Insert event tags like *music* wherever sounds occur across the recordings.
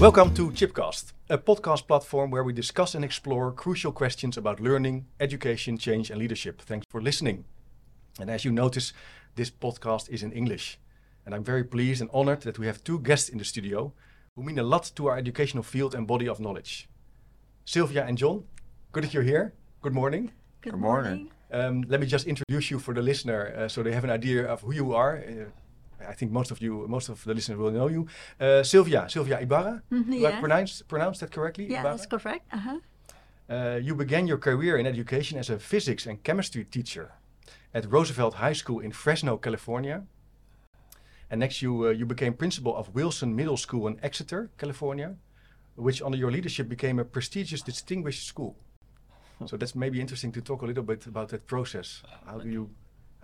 Welcome to Chipcast, a podcast platform where we discuss and explore crucial questions about learning, education, change, and leadership. Thanks for listening. And as you notice, this podcast is in English. And I'm very pleased and honored that we have two guests in the studio who mean a lot to our educational field and body of knowledge. Silvia and John, good that you're here. Good morning. Good, morning. Um, let me just introduce you for the listener, uh, so they have an idea of who you are. Uh, I think most of you, most of the listeners will know you. Uh, Silvia, Silvia Ybarra. *laughs* Mhm, Do I yeah. pronounce pronounce that correctly? Yeah, Ybarra? that's correct. Uh-huh. Uh, you began your career in education as a physics and chemistry teacher at Roosevelt High School in Fresno, California. And next, you uh, you became principal of Wilson Middle School in Exeter, California, which under your leadership became a prestigious, distinguished school. so that's maybe interesting to talk a little bit about that process. How do you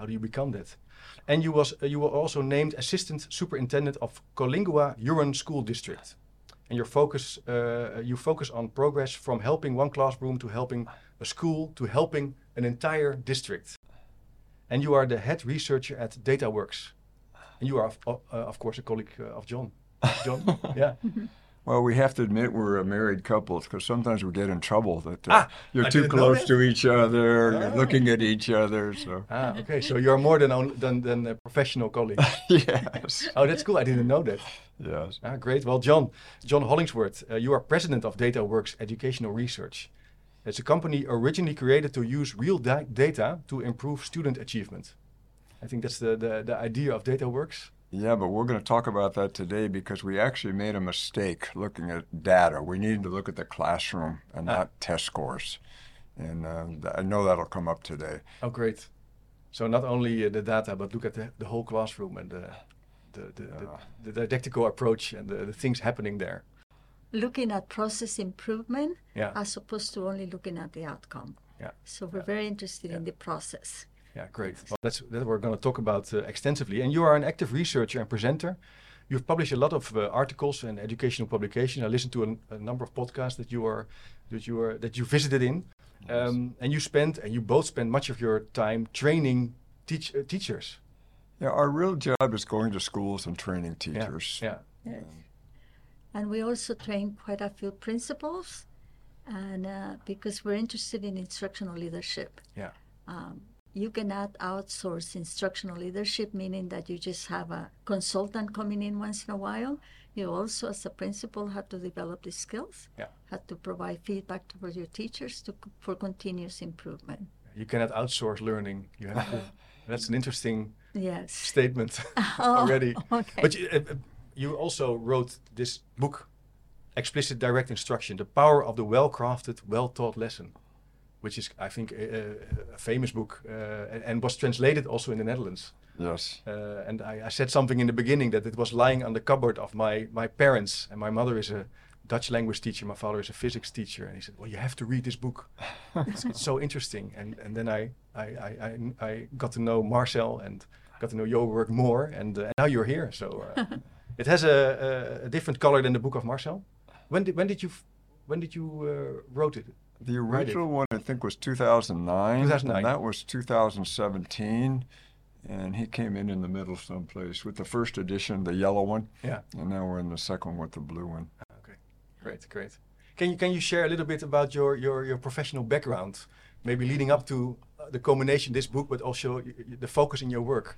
how do you become that? And you was you were also named assistant superintendent of Coalinga Huron School District. And your focus uh, you focus on progress from helping one classroom to helping a school to helping an entire district. And you are the head researcher at dataworks. And you are of, of, uh, of course a colleague uh, of john. John? *laughs* Yeah Well, we have to admit we're a married couple because sometimes we get in trouble that uh, Ah, you're I too close to each other, you're Ah. looking at each other. So, ah okay so you're more than than, than a professional colleague *laughs* yes, oh that's cool i didn't know that yes. Ah, great. Well, John, John Hollingsworth, uh, you are president of DataWorks Educational Research. It's a company originally created to use real da- data to improve student achievement. I think that's the, the, the idea of DataWorks. Yeah, but we're going to talk about that today because we actually made a mistake looking at data. We needed to look at the classroom and Ah. not test scores. And uh, I know that'll come up today. Oh, great. So not only uh, the data, but look at the, the whole classroom and the, the, the, Yeah. the, the didactical approach and the, the things happening there. Looking at process improvement Yeah. as opposed to only looking at the outcome. Yeah. So we're very interested in the process. Yeah, great. Well, that's that we're going to talk about uh, extensively. And you are an active researcher and presenter. You've published a lot of uh, articles and educational publications. I listened to a, a number of podcasts that you are that you are that you visited in, um, and you spent and you both spend much of your time training teach, uh, teachers. Yeah, our real job is going to schools and training Yeah, teachers. yeah, Yes. And we also train quite a few principals, and uh, because we're interested in instructional leadership. yeah, Um, you cannot outsource instructional leadership, meaning that you just have a consultant coming in once in a while. You also, as a principal, have to develop the skills, Yeah. have to provide feedback to your teachers to, for continuous improvement. You cannot outsource learning. You have to. *laughs* That's an interesting Yes. statement *laughs* Oh, already. okay. But you, uh, uh, you also wrote this book, Explicit Direct Instruction: The Power of the Well-Crafted, Well-Taught Lesson, which is, I think, a, a- famous book uh, and- and was translated also in the Netherlands. Yes. Uh, and I, I said something in the beginning that it was lying on the cupboard of my my parents, and my mother is a Dutch language teacher, my father is a physics teacher, and he said, "Well, you have to read this book. *laughs* it's, it's so interesting." And and then I I, I, I I got to know Marcel and got to know your work more, and, uh, and now you're here. So uh, *laughs* it has a, a, a different color than the book of Marcel. When did when did you when did you uh, wrote it? The Write it. original one, I think, was 2009. 2009. And that was 2017. And he came in in the middle someplace with the first edition, the yellow one. Yeah. And now we're in the second one with the blue one. Okay, great, great. Can you can you share a little bit about your your, your professional background, maybe leading up to uh, the culmination this book, but also y- y- the focus in your work?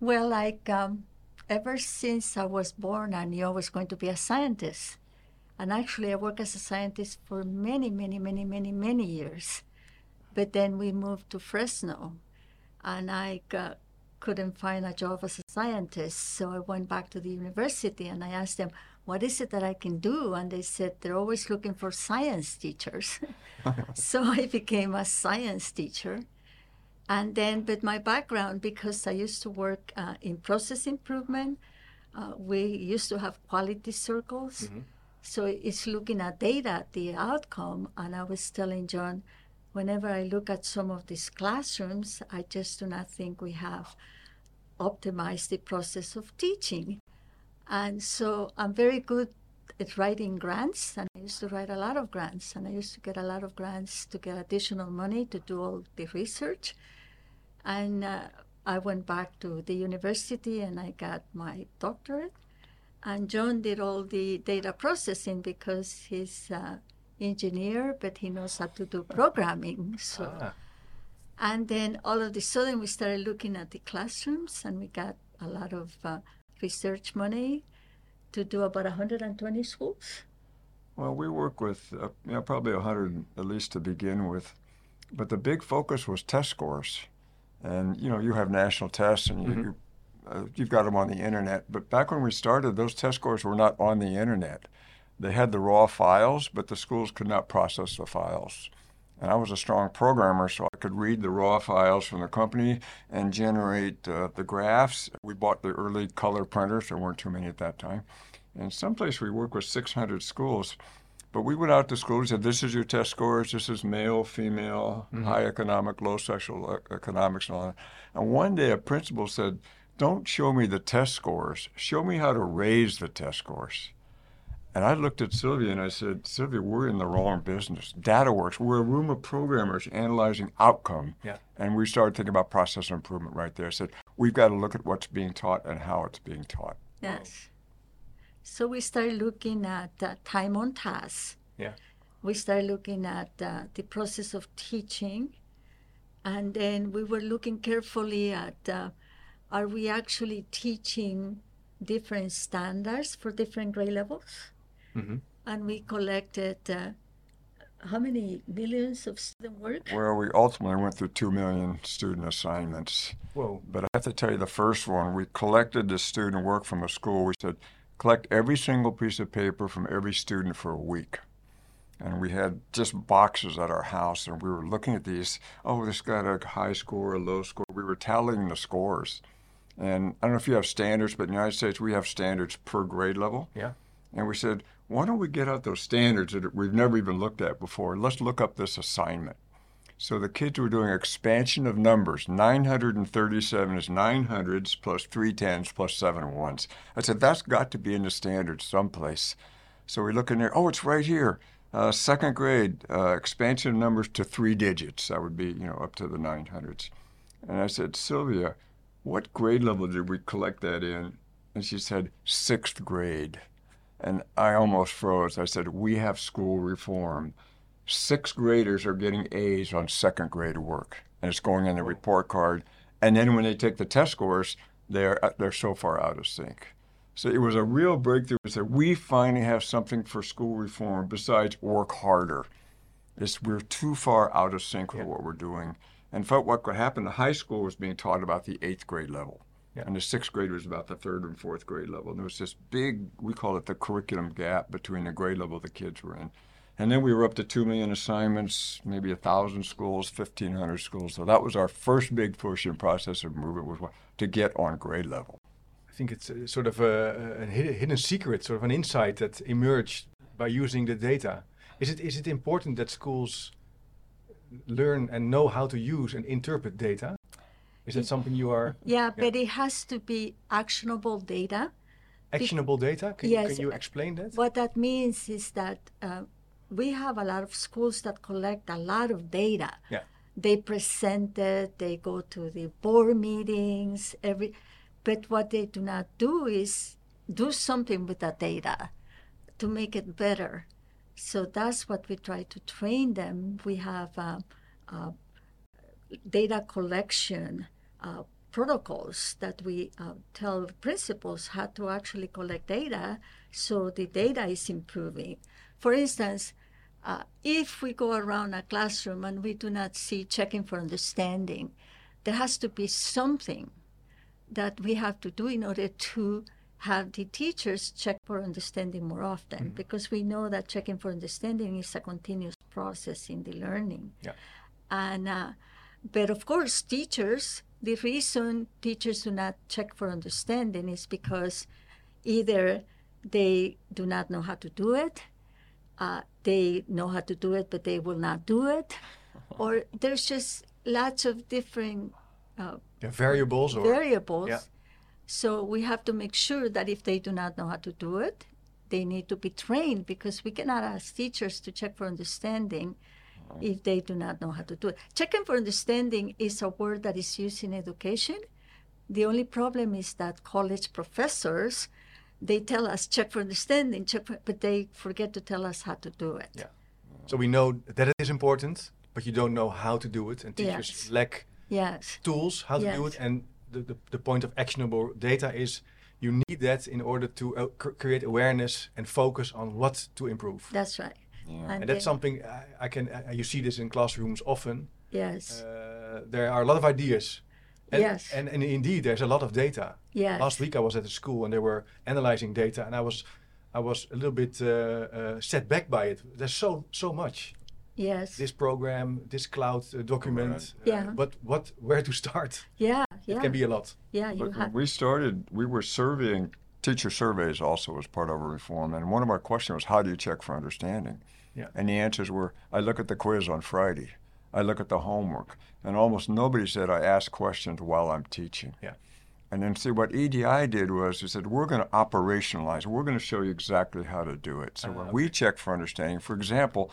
Well, like um, ever since I was born, I knew I was going to be a scientist. And actually, I worked as a scientist for many, many, many, many, many years. But then we moved to Fresno, and I got, couldn't find a job as a scientist. So I went back to the university and I asked them, What is it that I can do? And they said, They're always looking for science teachers. *laughs* *laughs* so I became a science teacher. And then, with my background, because I used to work uh, in process improvement, uh, we used to have quality circles. So it's looking at data, the outcome. And I was telling John, whenever I look at some of these classrooms, I just do not think we have optimized the process of teaching. And so I'm very good at writing grants, and I used to write a lot of grants, and I used to get a lot of grants to get additional money to do all the research. And uh, I went back to the university and I got my doctorate. And John did all the data processing because he's an engineer, but he knows how to do programming. So, Ah, and then all of a sudden we started looking at the classrooms, and we got a lot of uh, research money to do about 120 schools. Well, we work with uh, you know, probably 100 at least to begin with, but the big focus was test scores. And you know, you have national tests, and you, you uh, you've got them on the internet. But back when we started, those test scores were not on the internet. They had the raw files, but the schools could not process the files. And I was a strong programmer, so I could read the raw files from the company and generate uh, the graphs. We bought the early color printers. There weren't too many at that time. And someplace we worked with 600 schools. But we went out to schools and said, this is your test scores. This is male, female, high economic, low social e- economics, and all that. And one day a principal said, don't show me the test scores. Show me how to raise the test scores. And I looked at Silvia and I said, Silvia, we're in the wrong business. DataWorks, we're a room of programmers analyzing outcome. Yeah. And we started thinking about process improvement right there. I said, we've got to look at what's being taught and how it's being taught. Yes. So we started looking at uh, time on task. Yeah. We started looking at uh, the process of teaching. And then we were looking carefully at uh, are we actually teaching different standards for different grade levels? Mhm. And we collected uh, how many millions of student work? Well, we ultimately went through 2 million student assignments. Whoa. But I have to tell you, the first one, we collected the student work from the school. We said, collect every single piece of paper from every student for a week. And we had just boxes at our house, and we were looking at these. Oh, this got a high score, a low score. We were tallying the scores. And I don't know if you have standards, but in the United States, we have standards per grade level. Yeah. And we said, why don't we get out those standards that we've never even looked at before? Let's look up this assignment. So the kids were doing expansion of numbers. 937 is nine hundreds plus three tens plus seven ones. I said, that's got to be in the standards someplace. So we look in there, oh, it's right here. Uh, second grade, uh, expansion of numbers to three digits. That would be, you know, up to the 900s. And I said, Silvia, what grade level did we collect that in? And she said, sixth grade. And I almost froze. I said, We have school reform. Sixth graders are getting A's on second grade work, and it's going in the report card. And then when they take the test scores, they're, uh, they're so far out of sync. So it was a real breakthrough. Said, We finally have something for school reform besides work harder. It's, we're too far out of sync with Yeah. what we're doing. And felt what could happen, the high school was being taught about the eighth grade level. Yeah. And the sixth grade was about the third and fourth grade level. And there was this big, we call it the curriculum gap between the grade level the kids were in. And then we were up to 2 million assignments, maybe 1,000 schools, 1,500 schools. So that was our first big push in process of movement was to get on grade level. I think it's uh, sort of a, a hidden, hidden secret, sort of an insight that emerged by using the data. Is it is it important that schools learn and know how to use and interpret data? Is that something you are Yeah, but it has to be actionable data. actionable data? Can, Yes. can you explain that? What that means is that uh, we have a lot of schools that collect a lot of data. Yeah. They present it, they go to the board meetings, every, but what they do not do is do something with that data to make it better. So that's what we try to train them. We have uh, uh, data collection uh, protocols that we uh, tell principals how to actually collect data so the data is improving. For instance, if we go around a classroom and we do not see checking for understanding, there has to be something that we have to do in order to have the teachers check for understanding more often because we know that checking for understanding is a continuous process in the learning. Yeah. And uh, but of course, teachers. The reason teachers do not check for understanding is because either they do not know how to do it, uh, they know how to do it, but they will not do it, *laughs* or there's just lots of different uh, Yeah, variables or variables. Yeah. So we have to make sure that if they do not know how to do it, they need to be trained because we cannot ask teachers to check for understanding if they do not know how to do it. Checking for understanding is a word that is used in education. The only problem is that college professors they tell us check for understanding, check for, but they forget to tell us how to do it. Yeah. So we know that it is important, but you don't know how to do it, and teachers Yes. lack Yes. tools how to do it. And the, the, the point of actionable data is you need that in order to uh, cr- create awareness and focus on what to improve. That's right. Yeah. and that's then- something I, I can. Uh, you see this in classrooms often. Yes. Uh, there are a lot of ideas. And, Yes. and, and indeed, there's a lot of data. yes. Last week I was at a school and they were analyzing data, and I was, I was a little bit uh, uh, set back by it. There's so so much. Yes. This program, this cloud uh, document. Right. uh, Yeah. But what? Where to start? yeah. It Yeah. can be a lot. yeah. You Look, have. we started, we were surveying teacher surveys also as part of a reform, and one of our questions was, "How do you check for understanding?" Yeah. And the answers were, "I look at the quiz on Friday, I look at the homework," and almost nobody said, "I ask questions while I'm teaching." Yeah. And then see what EDI did was it said we're going to operationalize. We're going to show you exactly how to do it. So Ah, when we check for understanding, for example,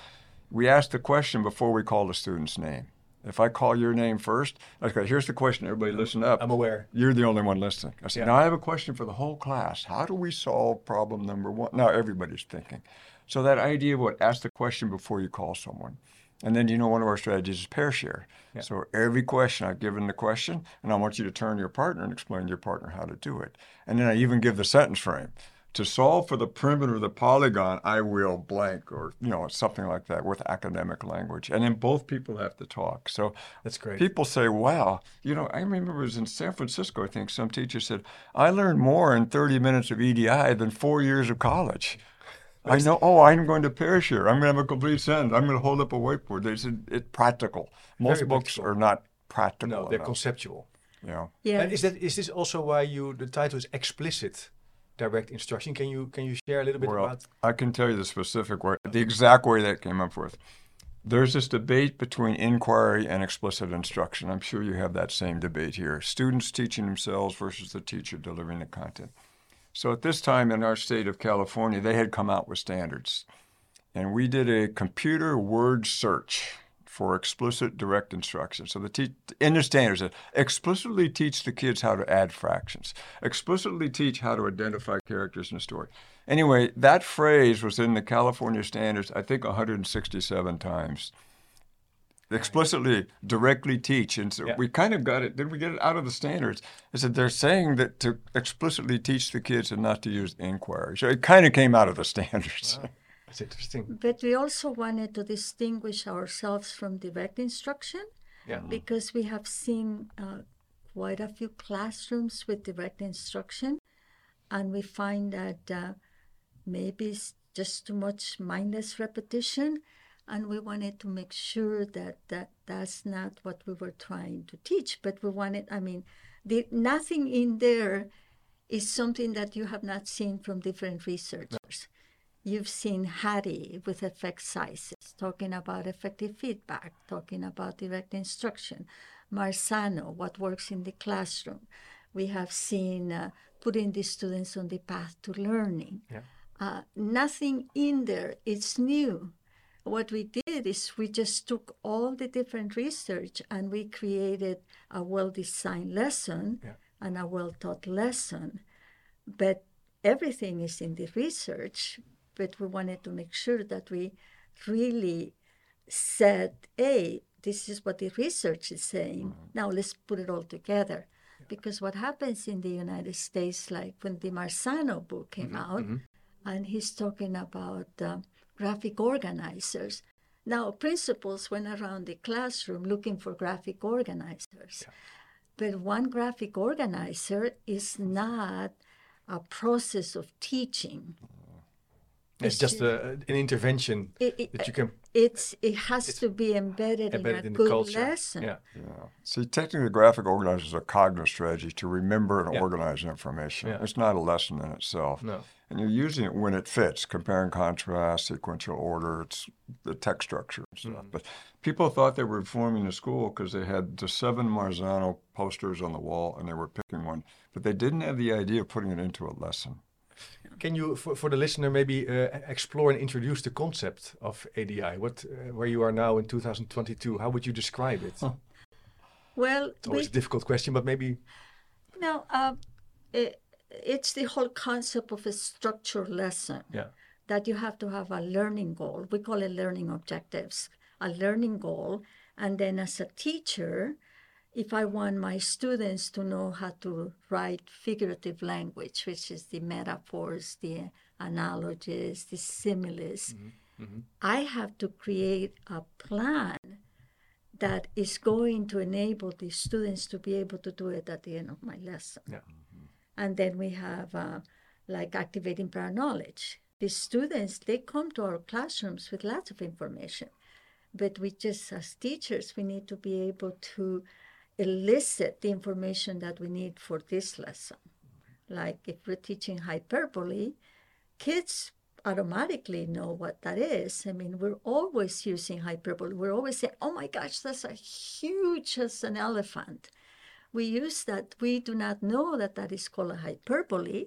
we ask the question before we call the student's name. If I call your name first, okay, here's the question. Everybody, listen up. I'm aware. You're the only one listening. I said, Yeah. now I have a question for the whole class. How do we solve problem number one? Now everybody's thinking. So that idea of what ask the question before you call someone. And then you know one of our strategies is pair share. Yeah. So every question I've given the question, and I want you to turn to your partner and explain to your partner how to do it. And then I even give the sentence frame. To solve for the perimeter of the polygon, I will blank, or you know, something like that with academic language. And then both people have to talk. So That's great. People say, wow, you know, I remember it was in San Francisco, I think some teacher said, I learned more in 30 minutes of EDI than four years of college. *laughs* I know, oh, I'm going to perish here. I'm going to have a complete sentence. I'm going to hold up a whiteboard. They said it's practical. Most Very books practical. are not practical. no, they're enough, conceptual. Yeah. yeah. And is that is this also why you the title is explicit direct instruction? Can you can you share a little bit Well, about? I can tell you the specific way, the exact way that came up with. There's this debate between inquiry and explicit instruction. I'm sure you have that same debate here. Students teaching themselves versus the teacher delivering the content. So at this time in our state of California, they had come out with standards. And we did a computer word search for explicit direct instruction. So the te- in the standards, it explicitly teach the kids how to add fractions, explicitly teach how to identify characters in a story. Anyway, that phrase was in the California standards, I think 167 times. Explicitly, directly teach. And so Yeah. we kind of got it. Did we get it out of the standards? I said they're saying that to explicitly teach the kids and not to use inquiry. So it kind of came out of the *laughs* standards. Wow, that's interesting. But we also wanted to distinguish ourselves from direct instruction Yeah. because we have seen uh, quite a few classrooms with direct instruction, and we find that uh, maybe it's just too much mindless repetition, and we wanted to make sure that, that that's not what we were trying to teach. But we wanted, I mean, the, nothing in there is something that you have not seen from different researchers. You've seen Hattie with effect sizes, talking about effective feedback, talking about direct instruction. Marzano, what works in the classroom. We have seen uh, putting the students on the path to learning. Yeah. Uh, nothing in there is new. What we did is we just took all the different research and we created a well designed lesson Yeah. and a well taught lesson. But everything is in the research, but we wanted to make sure that we really said, hey, this is what the research is saying. Mm-hmm. Now let's put it all together. Because what happens in the United States, like when the Marzano book came mm-hmm. out, mm-hmm. and he's talking about uh, graphic organizers. Now, principals went around the classroom looking for graphic organizers. But one graphic organizer is not a process of teaching. It's just a, an intervention it, it, that you can it's it has to be embedded, embedded in a in good culture. lesson. Yeah. Yeah. See, technically, graphic organizing is a cognitive strategy to remember and Yeah. organize information. Yeah. It's not a lesson in itself. No. And you're using it when it fits, compare and contrast, sequential order, it's the text structure and stuff. Mhm. But people thought they were reforming the school because they had the seven Marzano posters on the wall and they were picking one. But they didn't have the idea of putting it into a lesson. Can you, for, for the listener, maybe uh, explore and introduce the concept of EDI? What, uh, where you are now in 2022, how would you describe it? Huh. Well, It's always we, a difficult question, but maybe no, um, it, it's the whole concept of a structured lesson. Yeah. That you have to have a learning goal. We call it learning objectives. A learning goal, and then as a teacher, if I want my students to know how to write figurative language, which is the metaphors, the analogies, the similes, mhm. I have to create a plan that is going to enable the students to be able to do it at the end of my lesson. Yeah. And then we have uh, like activating prior knowledge. The students, they come to our classrooms with lots of information, but we just, as teachers, we need to be able to elicit the information that we need for this lesson. Like if we're teaching hyperbole, kids automatically know what that is. I mean, we're always using hyperbole. We're always saying, oh my gosh, that's a huge as an elephant. We use that. We do not know that that is called a hyperbole,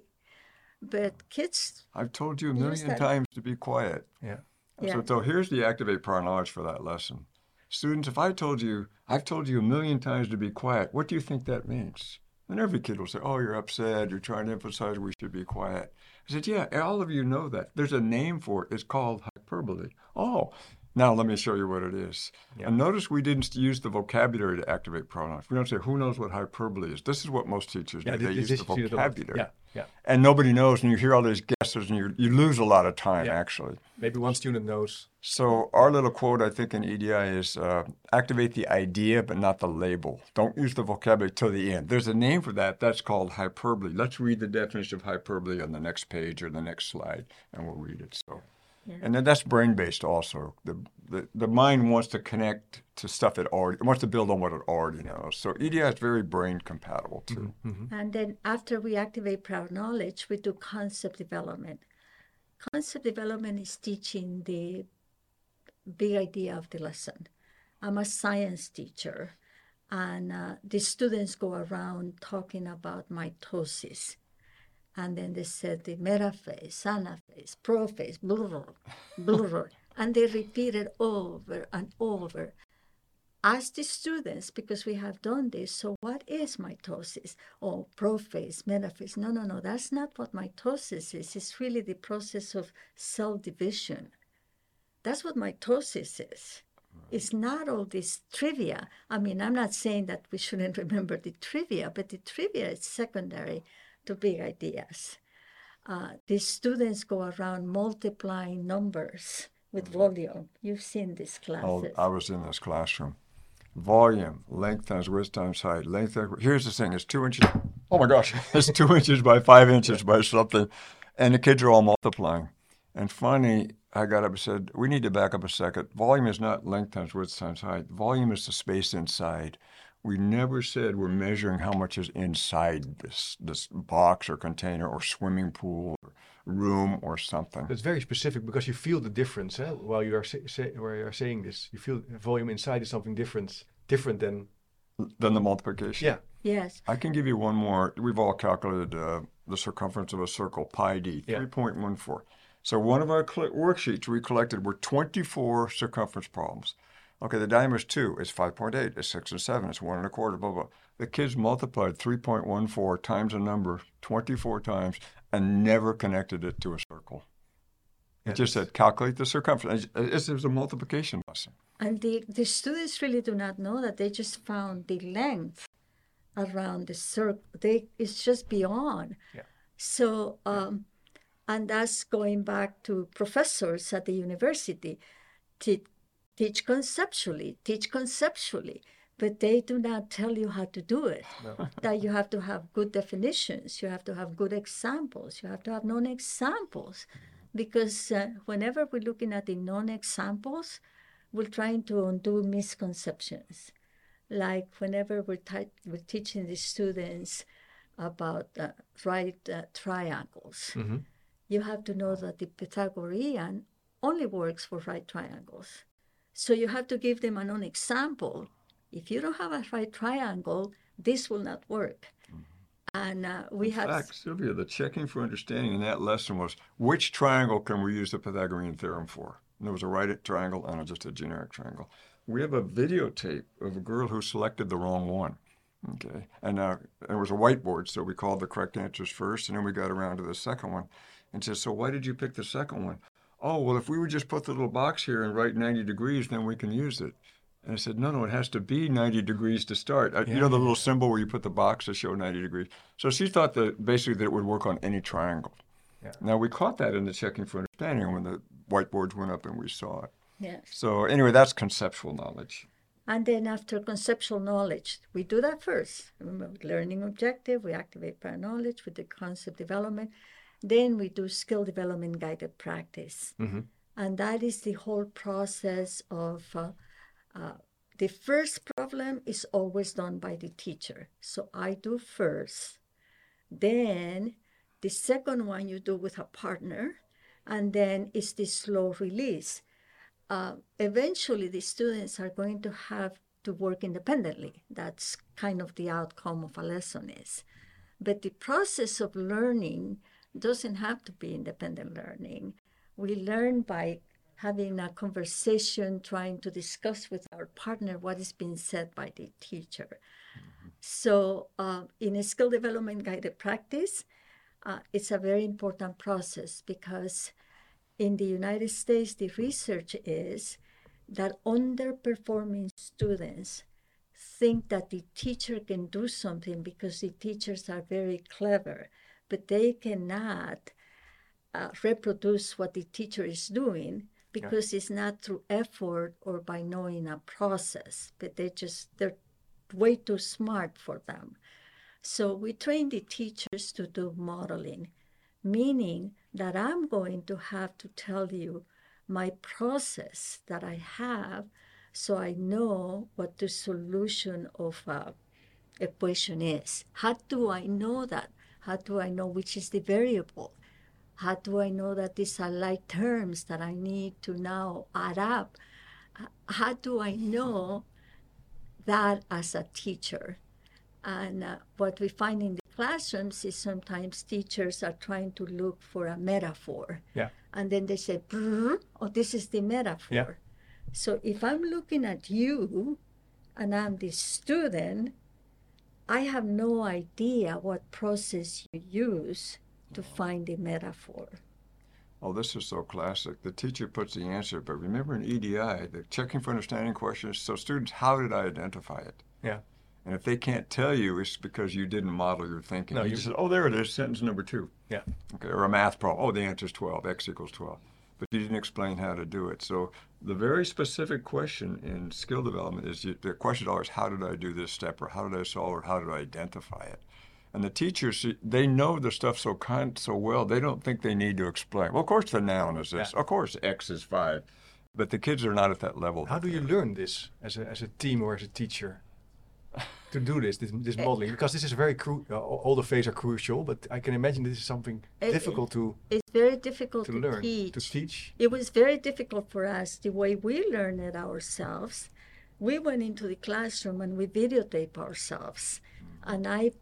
but kids, I've told you a million times to be quiet. yeah. Yeah. So, so here's the activate prior knowledge for that lesson. Students, if I told you, I've told you a million times to be quiet, what do you think that means? And every kid will say, Oh, you're upset. You're trying to emphasize we should be quiet. I said, Yeah, all of you know that. There's a name for it. It's called hyperbole. Oh, now let me show you what it is. Yeah. And notice we didn't use the vocabulary to activate pronouns. We don't say, Who knows what hyperbole is? This is what most teachers Yeah, do. They this- use the is the word. vocabulary. Yeah, yeah. And nobody knows, and you hear all these guesses, and you, you lose a lot of time, Yeah. actually. Maybe one student knows. So our little quote, I think, in EDI is uh, activate the idea, but not the label. Don't use the vocabulary till the end. There's a name for that. That's called hyperbole. Let's read the definition of hyperbole on the next page or the next slide, and we'll read it. So, Yeah. and then that's brain based also. The, the the mind wants to connect to stuff it already it wants to build on what it already knows. So EDI is very brain compatible too. Mhm. and then after we activate prior knowledge, we do concept development. Concept development is teaching the big idea of the lesson. I'm a science teacher, and uh, the students go around talking about mitosis. And then they said the metaphase, anaphase, prophase, blah, blah, *laughs* and they repeated over and over. Ask the students, because we have done this, so what is mitosis? Oh, or prophase, metaphase? No, no, no, that's not what mitosis is. It's really the process of cell division. That's what mitosis is. It's not all this trivia. I mean, I'm not saying that we shouldn't *laughs* remember the trivia, but the trivia is secondary to big ideas. Uh, the students go around multiplying numbers with volume. You've seen these Oh. I was in this classroom. Volume, length times width times height. Length. Here's the thing: it's two inches. Oh my gosh, *laughs* it's two inches by five inches by something, and the kids are all multiplying. And finally, I got up and said, "We need to back up a second. Volume is not length times width times height. Volume is the space inside. We never said we're measuring how much is inside this this box or container or swimming pool or room or something. It's very specific because you feel the difference eh? while you are say, say, while you are saying this. You feel volume inside is something different, different than Then the multiplication. yeah. yes. I can give you one more. We've all calculated uh, the circumference of a circle, pi d, Yeah. 3.14. So one of our cl- worksheets we collected were 24 circumference problems. Okay, the diameter is 2, it's 5.8, it's 6 and 7, it's 1 and a quarter, blah, blah. The kids multiplied 3.14 times a number 24 times and never connected it to a circle. It just said calculate the circumference. It's, it's a multiplication lesson. And the, the students really do not know that they just found the length around the circle. They it's just beyond. Yeah. So um, and that's going back to professors at the university to teach conceptually, teach conceptually, but they do not tell you how to do it. No. *laughs* that you have to have good definitions, you have to have good examples, you have to have known examples. because uh, whenever we're looking at the known examples, we're trying to undo misconceptions. Like whenever we're, ti- we're teaching the students about uh, right uh, triangles, Mhm. you have to know that the Pythagorean only works for right triangles. So you have to give them a known example. If you don't have a right triangle, this will not work. And uh, we In have fact, Silvia, the checking for understanding in that lesson was which triangle can we use the Pythagorean theorem for? And there was a right triangle and just a generic triangle. We have a videotape of a girl who selected the wrong one. Okay, and uh, there was a whiteboard, so we called the correct answers first, and then we got around to the second one, and said, "So why did you pick the second one?" Oh, well, if we would just put the little box here and write 90 degrees, then we can use it. And I said, no, no, it has to be 90 degrees to start. Uh, you know the little symbol where you put the box to show 90 degrees. So she thought that basically that it would work on any triangle. Yeah. Now we caught that in the checking for understanding when the whiteboards went up and we saw it. yes. So anyway, that's conceptual knowledge. And then after conceptual knowledge, we do that first. Remember, learning objective, we activate prior knowledge with the concept development. Then we do skill development guided practice. Mhm. And that is the whole process of uh, uh, the first problem is always done by the teacher. So I do first. Then the second one you do with a partner. And then it's the slow release uh, eventually the students are going to have to work independently. That's kind of the outcome of a lesson is. But the process of learning doesn't have to be independent learning. We learn by having a conversation, trying to discuss with our partner what is being said by the teacher. So, uh, in a skill development guided practice, uh, it's a very important process because in the United States, the research is that underperforming students think that the teacher can do something because the teachers are very clever, but they cannot uh, reproduce what the teacher is doing because it's not through effort or by knowing a process, but they just, they're way too smart for them. So we train the teachers to do modeling, meaning that I'm going to have to tell you my process that I have so I know what the solution of a equation is. How do I know that? How do I know which is the variable? How do I know that these are like terms that I need to now add up? How do I know that as a teacher? And uh, what we find in the classrooms is sometimes teachers are trying to look for a metaphor. Yeah. And then they say, oh, this is the metaphor. Yeah. So if I'm looking at you and I'm the student, I have no idea what process you use to oh. find the metaphor. Oh, this is so classic. The teacher puts the answer, but remember in EDI, the checking for understanding questions. So students, how did I identify it? Yeah. And if they can't tell you, it's because you didn't model your thinking. No, you you- said, oh, there it is, sentence number two. Yeah. Okay, or a math problem. Oh, the answer is 12, x equals 12. But you didn't explain how to do it. So the very specific question in skill development is the question is always, how did I do this step, or how did I solve, or how did I identify it? And the teachers, they know the stuff so con- so well, they don't think they need to explain. Well, of course the noun is this. Yeah. Of course x is 5. But the kids are not at that level. How do you learn this as a, as a team or as a teacher *laughs* to do this, this, this eh, modeling? Because this is very cru- uh, all the phases are crucial, but I can imagine this is something It- difficult to, It's very difficult to to, learn, teach. to teach. It was very difficult for us the way we learned it ourselves. We went into the classroom and we videotape ourselves. Mm. And I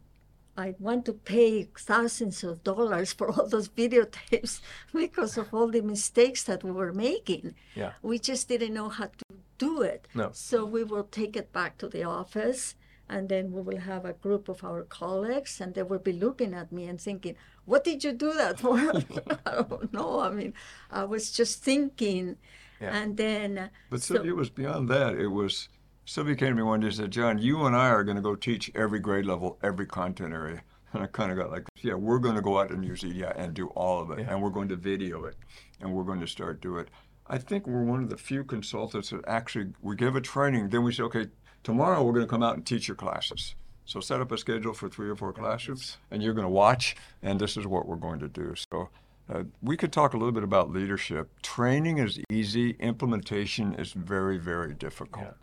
I want to pay thousands of dollars for all those *laughs* videotapes because of all the mistakes that we were making. Yeah. We just didn't know how to do it. No. So we will take it back to the office and then we will have a group of our colleagues and they will be looking at me and thinking, What did you do that for? *laughs* *laughs* I don't know. I mean, I was just thinking. Yeah. And then, But so- Silvia, it was beyond that. It was Silvia came to me one day and said, John, you and I are going to go teach every grade level, every content area. And I kind of got like, yeah, we're going to go out and use EDI and do all of it. Yeah. And we're going to video it. And we're going to start do it. I think we're one of the few consultants that actually, we give a training, then we say, okay, tomorrow we're going to come out and teach your classes. So set up a schedule for three or four classrooms, and you're going to watch, and this is what we're going to do. So Uh, we could talk a little bit about leadership. Training is easy, implementation is very, very difficult. Yeah.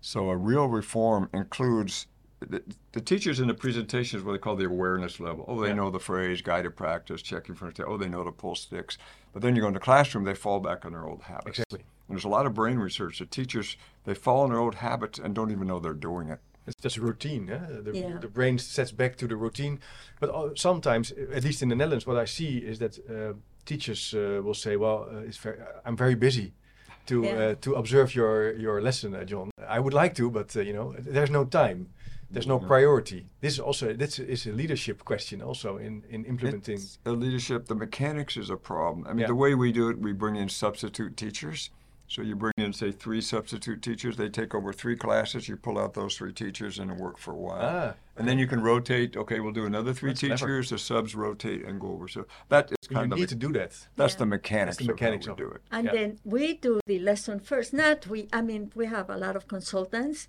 So, a real reform includes the, the teachers in the presentation is what they call the awareness level. Oh, they Yeah. know the phrase guided practice, checking for Oh, they know to pull sticks. But then you go into the classroom, they fall back on their old habits. Exactly. And there's a lot of brain research that teachers they fall on their old habits and don't even know they're doing it. It's just a routine. eh? The, Yeah. the brain sets back to the routine. But uh, sometimes, at least in the Netherlands, what I see is that uh, teachers uh, will say, "Well, uh, it's very, I'm very busy to Yeah. uh, to observe your your lesson, uh, John. I would like to, but uh, you know, there's no time. There's no Yeah. priority. This is also this is a leadership question also in in implementing. It's a leadership, the mechanics is a problem. I mean, Yeah. the way we do it, we bring in substitute teachers. So you bring in, say, three substitute teachers. They take over three classes. You pull out those three teachers and work for a while. Ah, And then you can rotate. Okay, we'll do another three That's clever. teachers. The subs rotate and go over. So that is you kind of need to do that. that's Yeah. the mechanics. That's the mechanics of of how we it. do it. And Yeah. then we do the lesson first. Not we. I mean, we have a lot of consultants,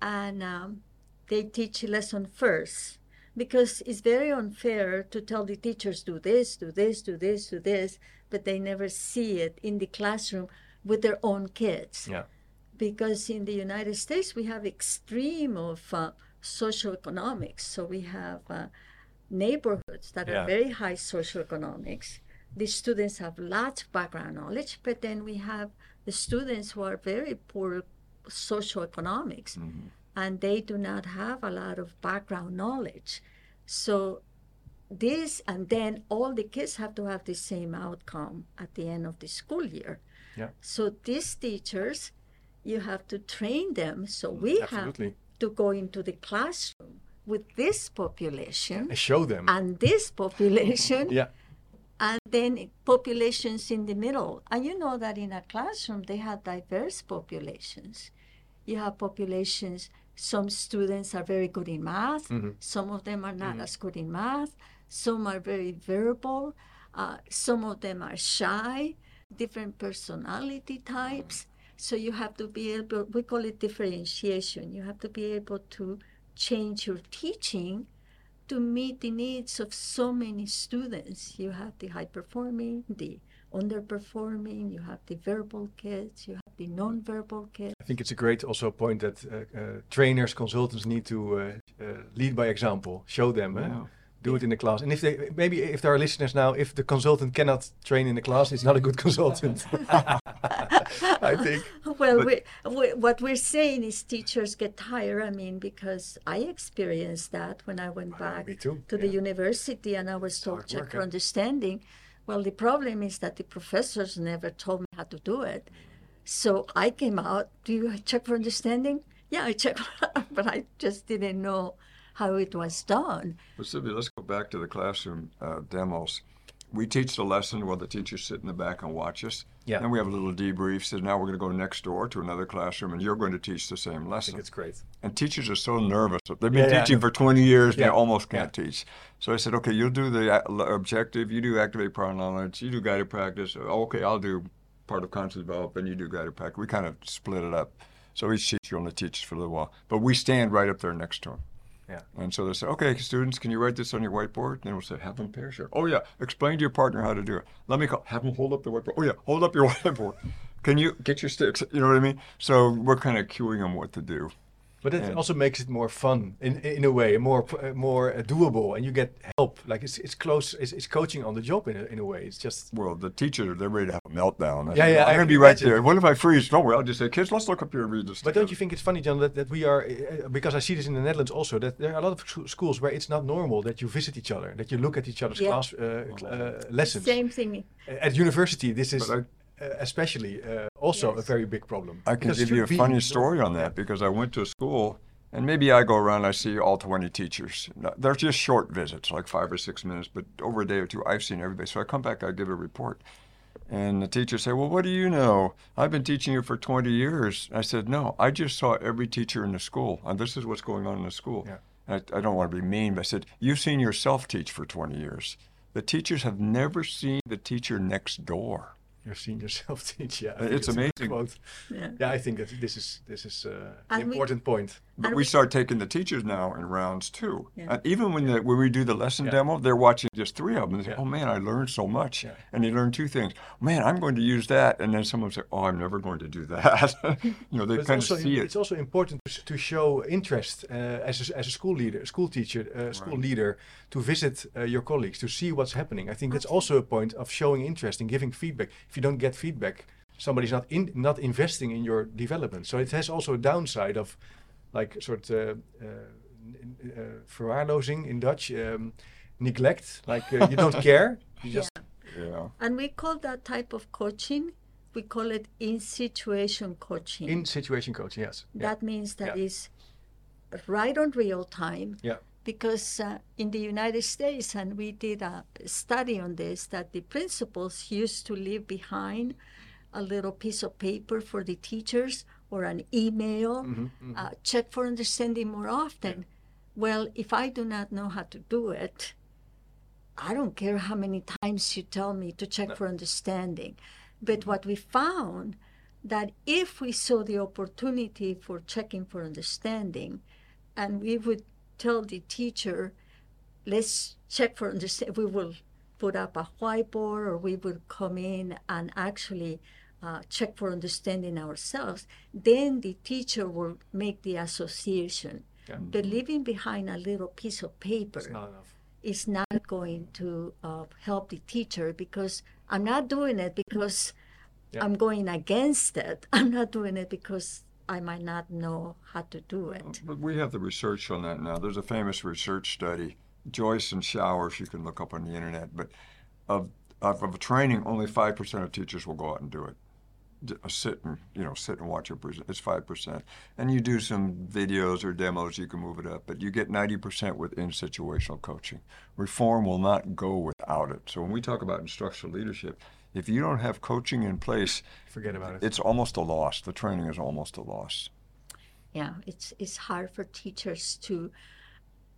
and um, they teach lesson first because it's very unfair to tell the teachers do this, do this, do this, do this, but they never see it in the classroom with their own kids. Yeah. Because in the United States we have extreme of uh, socioeconomics. So we have uh, neighborhoods that Yeah. are very high socioeconomics. The students have lots of background knowledge, but then we have the students who are very poor socioeconomics, Mm-hmm. And they do not have a lot of background knowledge. So this, and then all the kids have to have the same outcome at the end of the school year. Yeah. So these teachers, you have to train them. So mm, we have to go into the classroom with this population And show them. and this population yeah. and then populations in the middle. And you know that in a classroom they have diverse populations. You have populations, some students are very good in math, Mhm. some of them are not as good in math, some are very verbal, uh, some of them are shy, different personality types. So you have to be able, we call it differentiation. You have to be able to change your teaching to meet the needs of so many students. You have the high performing, the underperforming, you have the verbal kids, you have the non-verbal kids. I think it's a great also point that uh, uh, trainers, consultants need to uh, uh, lead by example. Show them. Yeah. Do it in the class. And if they maybe if there are listeners now, if the consultant cannot train in the class, it's not a good consultant. *laughs* *laughs* I think. Well, we, we, what we're saying is teachers get tired. I mean, because I experienced that when I went back me too, to the university and I was taught hard for eh? understanding. Well, the problem is that the professors never told me how to do it. So I came out, do you check for understanding? Yeah, I check, *laughs* but I just didn't know how it was done. But Silvia, let's go back to the classroom uh, demos. We teach the lesson while the teachers sit in the back and watch us. Yeah. Then we have a little debrief. Says now we're going to go next door to another classroom, and you're going to teach the same I think lesson. it's great. And teachers are so nervous. They've been Yeah, yeah, teaching know. for 20 years. They almost can't teach. So I said, okay, you'll do the uh, objective. You do activate prior knowledge. You do guided practice. Okay, I'll do part of concept development. You do guided practice. We kind of split it up. So each teacher only teaches for a little while. But we stand right up there next to them. Yeah. And so they say, okay, students, can you write this on your whiteboard? And then we'll say, have them pair share. Oh, yeah. Explain to your partner how to do it. Let me call, have them hold up the whiteboard. Oh, yeah. Hold up your *laughs* whiteboard. Can you get your sticks? You know what I mean? So we're kind of cueing them what to do. But it And- also makes it more fun in in a way, more more uh, doable, and you get help. Like it's it's close. It's, it's coaching on the job in a, in a way. It's just Well, the teacher, they're ready to have a meltdown. I Yeah, said, yeah, I'm I going to be right imagine. there. What if I freeze? Don't worry. I'll just say, kids, let's look up here and read this. But don't you think it's funny, John, that, that we are, uh, because I see this in the Netherlands also, that there are a lot of schools where it's not normal that you visit each other, that you look at each other's Yeah. class uh, uh, lessons. Same thing. At university, this is But especially uh, also a very big problem. I can Because give you a funny story on that because I went to a school and maybe I go around, I see all 20 teachers. They're just short visits, like five or six minutes, but over a day or two, I've seen everybody. So I come back, I give a report. And the teachers say, Well, what do you know? I've been teaching you for 20 years. I said, No, I just saw every teacher in the school, and this is what's going on in the school. Yeah. I, I don't want to be mean, but I said, You've seen yourself teach for 20 years. The teachers have never seen the teacher next door. You've seen yourself *laughs* teach, yeah. I Uh, think it's a good amazing. Yeah. Yeah, I think that this is this is uh, an And we- important point. But we we- start taking the teachers now in rounds too. Yeah. And even when the, when we do the lesson Yeah. demo, they're watching just three of them. They say, Yeah. "Oh man, I learned so much," Yeah. and they learn two things. Man, I'm going to use that, and then someone say, "Oh, I'm never going to do that." *laughs* you know, they But it's kind of also, see it. it's also important to, to show interest uh, as, a, as a school leader, school teacher, uh, school Right. leader, to visit uh, your colleagues, to see what's happening. I think that's also a point of showing interest and giving feedback. If you don't get feedback, somebody's not in, not investing in your development. So it has also a downside of, like, sort uh, uh, n- n- uh, verwaarlozing in Dutch, um, neglect. Like uh, you don't *laughs* care. You just Yeah. And we call that type of coaching, we call it in situation coaching. in situation coaching. Yes. Yeah. That means that Yeah. is right on real time. Yeah. Because uh, in the United States, and we did a study on this, that the principals used to leave behind a little piece of paper for the teachers or an email, Mm-hmm, Uh, check for understanding more often. Well, if I do not know how to do it, I don't care how many times you tell me to check for understanding. But what we found that if we saw the opportunity for checking for understanding, and we would tell the teacher, let's check for understanding, we will put up a whiteboard or we would come in and actually uh, check for understanding ourselves, then the teacher will make the association. Yeah. But leaving behind a little piece of paper It's not enough. is not going to uh, help the teacher because I'm not doing it because Yeah. I'm going against it. *laughs* I'm not doing it because I might not know how to do it. But we have the research on that now. There's a famous research study, Joyce and Showers, you can look up on the internet, but of, of, of training, only 5% of teachers will go out and do it. D- uh, Sit and, you know, sit and watch a present. It's 5%. And you do some videos or demos, you can move it up, but you get 90% within situational coaching. Reform will not go without it. So when we talk about instructional leadership, if you don't have coaching in place, Forget about it. it's almost a loss. The training is almost a loss. Yeah, it's it's hard for teachers to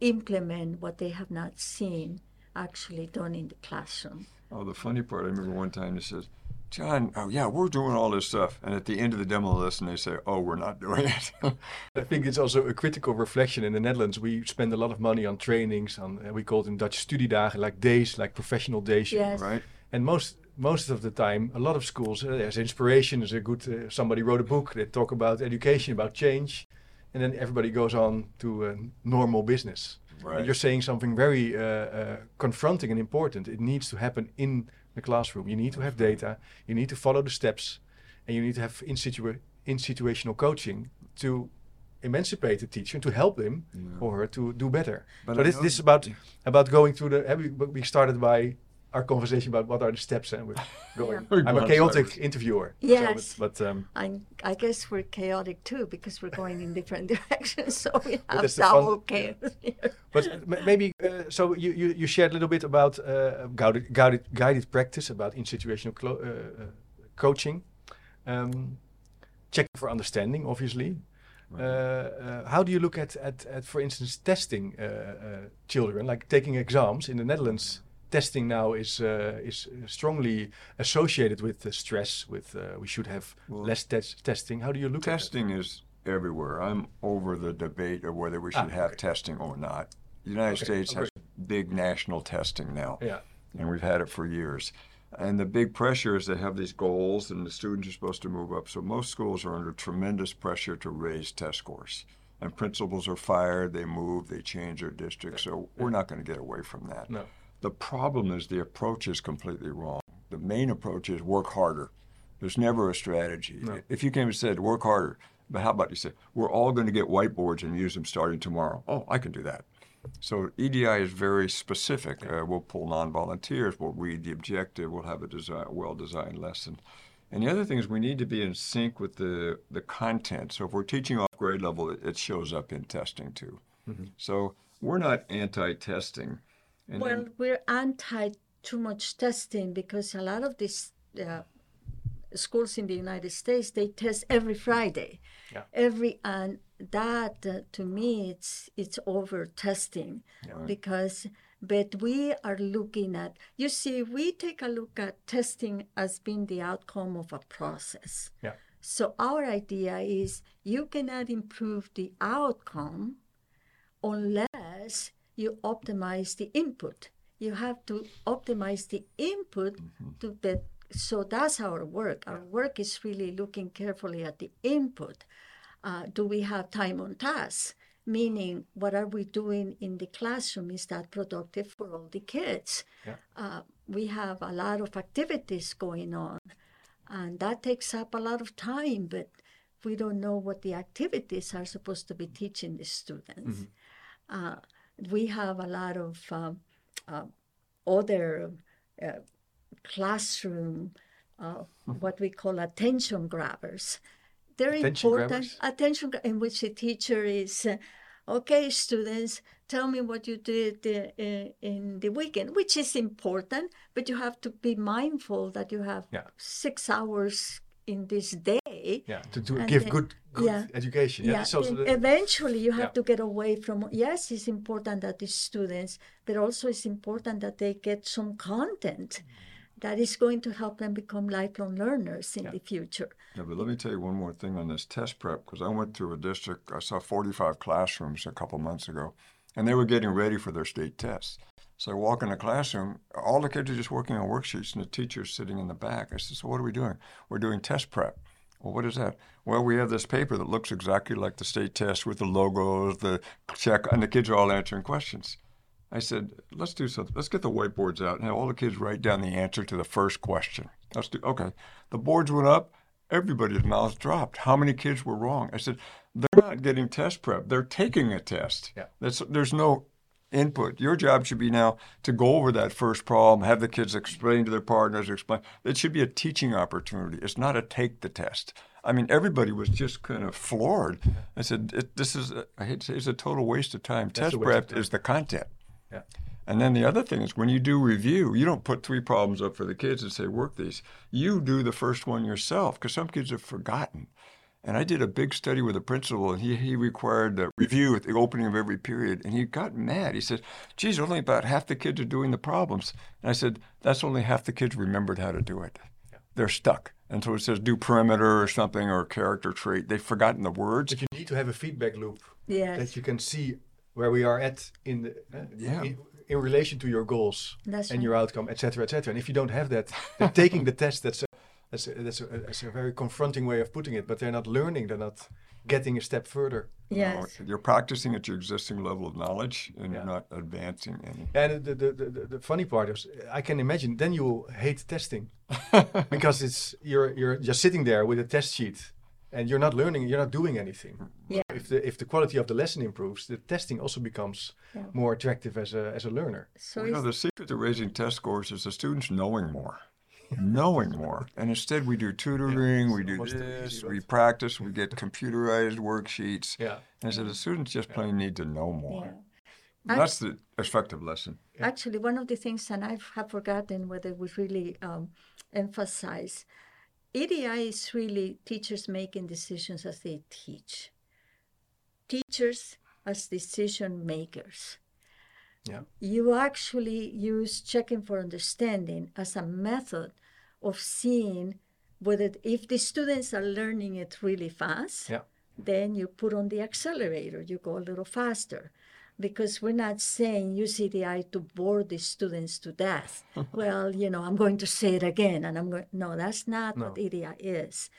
implement what they have not seen actually done in the classroom. Oh, the funny part, I remember one time they says, John, oh yeah, we're doing all this stuff. And at the end of the demo lesson, they say, oh, we're not doing it. *laughs* I think it's also a critical reflection in the Netherlands. We spend a lot of money on trainings, on uh, we call it in Dutch studiedagen, like days, like professional days. Yes. right? And most most of the time, a lot of schools, uh, there's inspiration. There's a good uh, somebody wrote a book. They talk about education, about change, and then everybody goes on to uh, normal business. And you're saying something very uh, uh, confronting and important. It needs to happen in the classroom. You need to have data. You need to follow the steps, and you need to have in, situa- in situational coaching to emancipate the teacher to help him or her to do better. But so this this is about about going through the. we, we started by our conversation about what are the steps, and we're *laughs* going. We're I'm a chaotic sideways. interviewer. so Yes. but, but um, I, I guess we're chaotic too because we're going in different *laughs* directions. So we have that's the double chaos here. But maybe uh, so you, you, you shared a little bit about uh, guided, guided guided practice about in situational clo- uh, uh, coaching, um, checking for understanding, obviously. Uh, uh, how do you look at, at, at for instance, testing uh, uh, children, like taking exams in the Netherlands? Testing now is uh, is strongly associated with stress. With uh, we should have Well, less tes- testing. How do you look at Testing is everywhere. I'm over the debate of whether we Ah, should have okay. testing or not. The United Okay, States has big national testing now. Yeah. and we've had it for years. And the big pressure is they have these goals, and the students are supposed to move up. So most schools are under tremendous pressure to raise test scores. And principals are fired, they move, they change their district. So we're not going to get away from that. No. The problem is the approach is completely wrong. The main approach is work harder. There's never a strategy. No. If you came and said, work harder, but how about you say, we're all going to get whiteboards and use them starting tomorrow? Oh, I can do that. So EDI is very specific. Uh, we'll pull non-volunteers. We'll read the objective. We'll have a design, well-designed lesson. And the other thing is we need to be in sync with the, the content. So if we're teaching off grade level, it, it shows up in testing too. So we're not anti-testing. And Well, then- we're anti too much testing because a lot of these uh, schools in the United States they test every Friday, Yeah. every and that uh, to me it's it's over testing yeah. because but we are looking at you see we take a look at testing as being the outcome of a process. Yeah. So our idea is you cannot improve the outcome unless you optimize the input. You have to optimize the input to the so that's our work. Our work is really looking carefully at the input. Uh, do we have time on task? Meaning, what are we doing in the classroom? Is that productive for all the kids? Yeah. Uh, we have a lot of activities going on, and that takes up a lot of time, but we don't know what the activities are supposed to be teaching the students. Uh, we have a lot of um, uh, other uh, classroom, uh, what we call attention grabbers. They're Attention important. grabbers? Attention, in which the teacher is, uh, okay, students, tell me what you did uh, in the weekend, which is important, but you have to be mindful that you have Yeah. six hours in this day. Yeah, to, to give then- good, good yeah. education. Yeah, Yeah, that's also then the- eventually you have yeah. to get away from. Yes, it's important that the students, but also it's important that they get some content that is going to help them become lifelong learners in the future. Yeah, but let me tell you one more thing on this test prep because I went through a district. I saw 45 classrooms a couple months ago, and they were getting ready for their state tests. So I walk in the classroom, all the kids are just working on worksheets, and the teacher's sitting in the back. I said, "So what are we doing? We're doing test prep." Well, what is that? Well, we have this paper that looks exactly like the state test with the logos, the check, and the kids are all answering questions. I said, let's do something. Let's get the whiteboards out and have all the kids write down the answer to the first question. Let's do, okay. The boards went up. Everybody's mouths dropped. How many kids were wrong? I said, they're not getting test prep. They're taking a test. Yeah. That's, there's no input. Your job should be now to go over that first problem, have the kids explain to their partners, explain. It should be a teaching opportunity. It's not a take the test. I mean, everybody was just kind of floored. I said, it, this is, a, I hate to say, it's a total waste of time. That's test a waste of prep time. is the content. Yeah. And then the other thing is when you do review, you don't put three problems up for the kids and say, work these. You do the first one yourself because some kids have forgotten. And I did a big study with a principal, and he, he required a review at the opening of every period. And he got mad. He said, geez, only about half the kids are doing the problems. And I said, that's only half the kids remembered how to do it. They're stuck. And so it says do perimeter or something or character trait. They've forgotten the words. But you need to have a feedback loop Yes, that you can see where we are at in the uh, Yeah. in, in relation to your goals That's and right. your outcome, etc., etc. And if you don't have that, then taking the test that's a, that's a, that's, a, that's a very confronting way of putting it. But they're not learning; they're not getting a step further. yes. You're practicing at your existing level of knowledge and Yeah. you're not advancing any. And the the, the, the, the funny part is, I can imagine then you will hate testing *laughs* because it's you're you're just sitting there with a test sheet and you're not learning, you're not doing anything. Yeah. If the if the quality of the lesson improves, the testing also becomes Yeah. more attractive as a as a learner. So Well, you know, the secret to raising test scores is the students knowing more, knowing more. And instead, we do tutoring, we do almost this, we practice, we get computerized worksheets. Yeah. And I said, the students just plain need to know more. yeah. That's the effective lesson. Actually, one of the things, and I have forgotten whether we really um, emphasize, EDI is really teachers making decisions as they teach. Teachers as decision makers. Yeah. You actually use checking for understanding as a method of seeing whether if the students are learning it really fast, Yeah. then you put on the accelerator, you go a little faster. Because we're not saying use EDI to bore the students to death. *laughs* well, you know, I'm going to say it again, and I'm going. No, that's not what No. EDI is.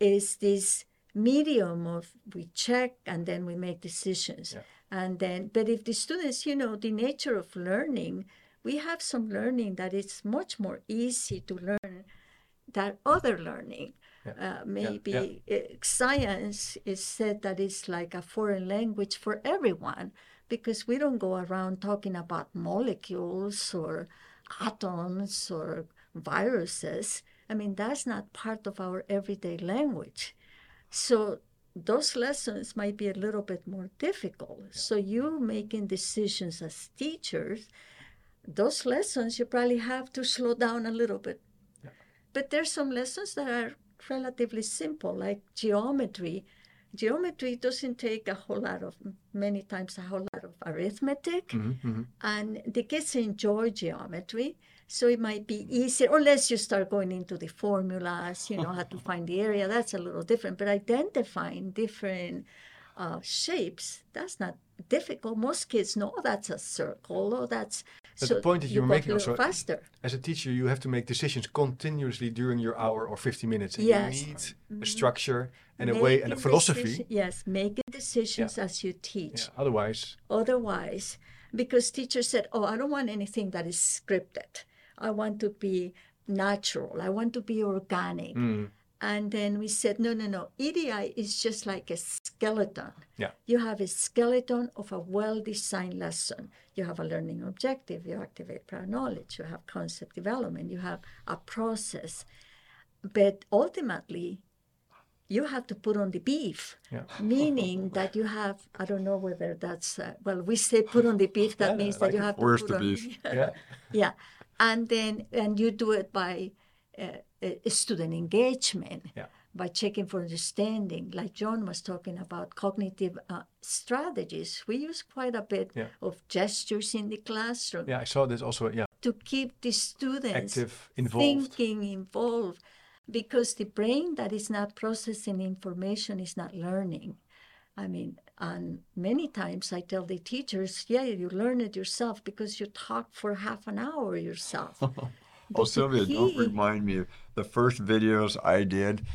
Is this medium of we check and then we make decisions, Yeah. And then. But if the students, you know, the nature of learning, we have some learning that is much more easy to learn than other learning. Uh, maybe uh, science is said that it's like a foreign language for everyone because we don't go around talking about molecules or atoms or viruses. I mean, that's not part of our everyday language. So those lessons might be a little bit more difficult. So you making decisions as teachers, those lessons you probably have to slow down a little bit. But there's some lessons that are relatively simple, like geometry. Geometry doesn't take a whole lot of, many times, a whole lot of arithmetic. Mm-hmm. And the kids enjoy geometry. So it might be easier, unless you start going into the formulas, you know, how to find the area. That's a little different. But identifying different uh, shapes, that's not difficult. Most kids know oh, that's a circle or that's. But the point that you you're a making also- faster. As a teacher, you have to make decisions continuously during your hour or 50 minutes. And Yes. Mm-hmm. you need a structure and a way and a philosophy. decision- yes, making decisions as you teach. Yeah, Otherwise, Otherwise, because teachers said, "Oh, I don't want anything that is scripted. I want to be natural. I want to be organic." mm, And then we said, "No, no, no. EDI is just like a skeleton. Yeah. You have a skeleton of a well-designed lesson. You have a learning objective. You activate prior knowledge. You have concept development. You have a process. But ultimately, you have to put on the beef, Yeah. *laughs* meaning that you have, I don't know whether that's, uh, well, we say put on the beef, that Yeah, means I that you have to Where's put the on, beef? *laughs* yeah. yeah. And then, and you do it by uh, uh, student engagement, Yeah. by checking for understanding, like John was talking about cognitive uh, strategies. We use quite a bit Yeah. of gestures in the classroom Yeah, I saw this also. Yeah, to keep the students active, involved. thinking involved because the brain that is not processing information is not learning i mean and many times i tell the teachers yeah you learn it yourself because you talk for half an hour yourself *laughs* Oh, But the Silvia, don't remind me. The first videos I did,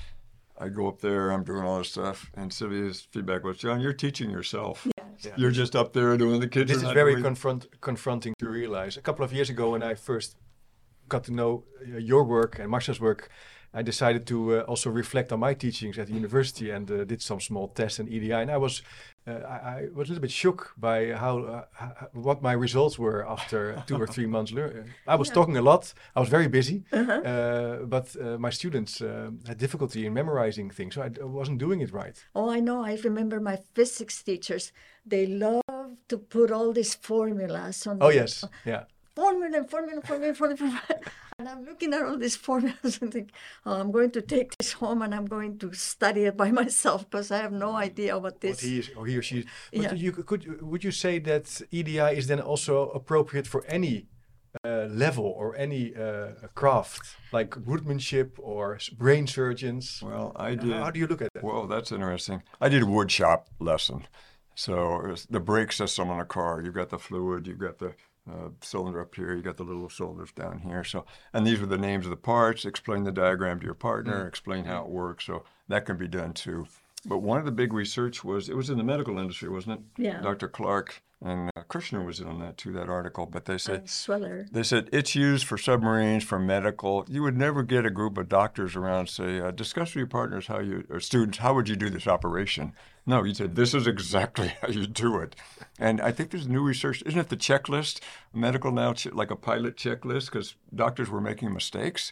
I go up there, I'm doing all this stuff, and Silvia's feedback was, John, you're teaching yourself. Yeah. You're just up there doing the kids. This is very doing- confront, confronting to realize. A couple of years ago, when I first got to know uh, your work and Marcia's work, I decided to uh, also reflect on my teachings at the university and uh, did some small tests in EDI. And I was, uh, I, I was a little bit shocked by how, uh, h- what my results were after two or three months. Lear- I was Yeah. talking a lot. I was very busy, Uh-huh. uh, but uh, my students uh, had difficulty in memorizing things, so I, d- I wasn't doing it right. oh i know i remember my physics teachers they love to put all these formulas on Oh the- yes, yeah. formula, formula, formula, formula. And I'm looking at all these formulas *laughs* and think, oh, I'm going to take this home and I'm going to study it by *laughs* myself because I have no idea what what this. he is or he or she is. But Yeah. you could, could would you say that EDI is then also appropriate for any uh, level or any uh, craft like woodmanship or brain surgeons? Well, I How- did. How do you look at that? Well, that's interesting. I did a wood shop lesson. So it the brake system on a car, you've got the fluid, you've got the uh, cylinder up here, you got the little cylinders down here. So, and these are the names of the parts. Explain the diagram to your partner. Explain how it works. So that can be done too. But one of the big research was it was in the medical industry, wasn't it? Yeah. Dr. Clark and uh, Kirschner was in on that too. That article. But they said Sweller. they said it's used for submarines, for medical. You would never get a group of doctors around and say, uh, discuss with your partners how you, or students, how would you do this operation? No, you said, this is exactly *laughs* how you do it. And I think there's new research. Isn't it the checklist? Medical now, like a pilot checklist, because doctors were making mistakes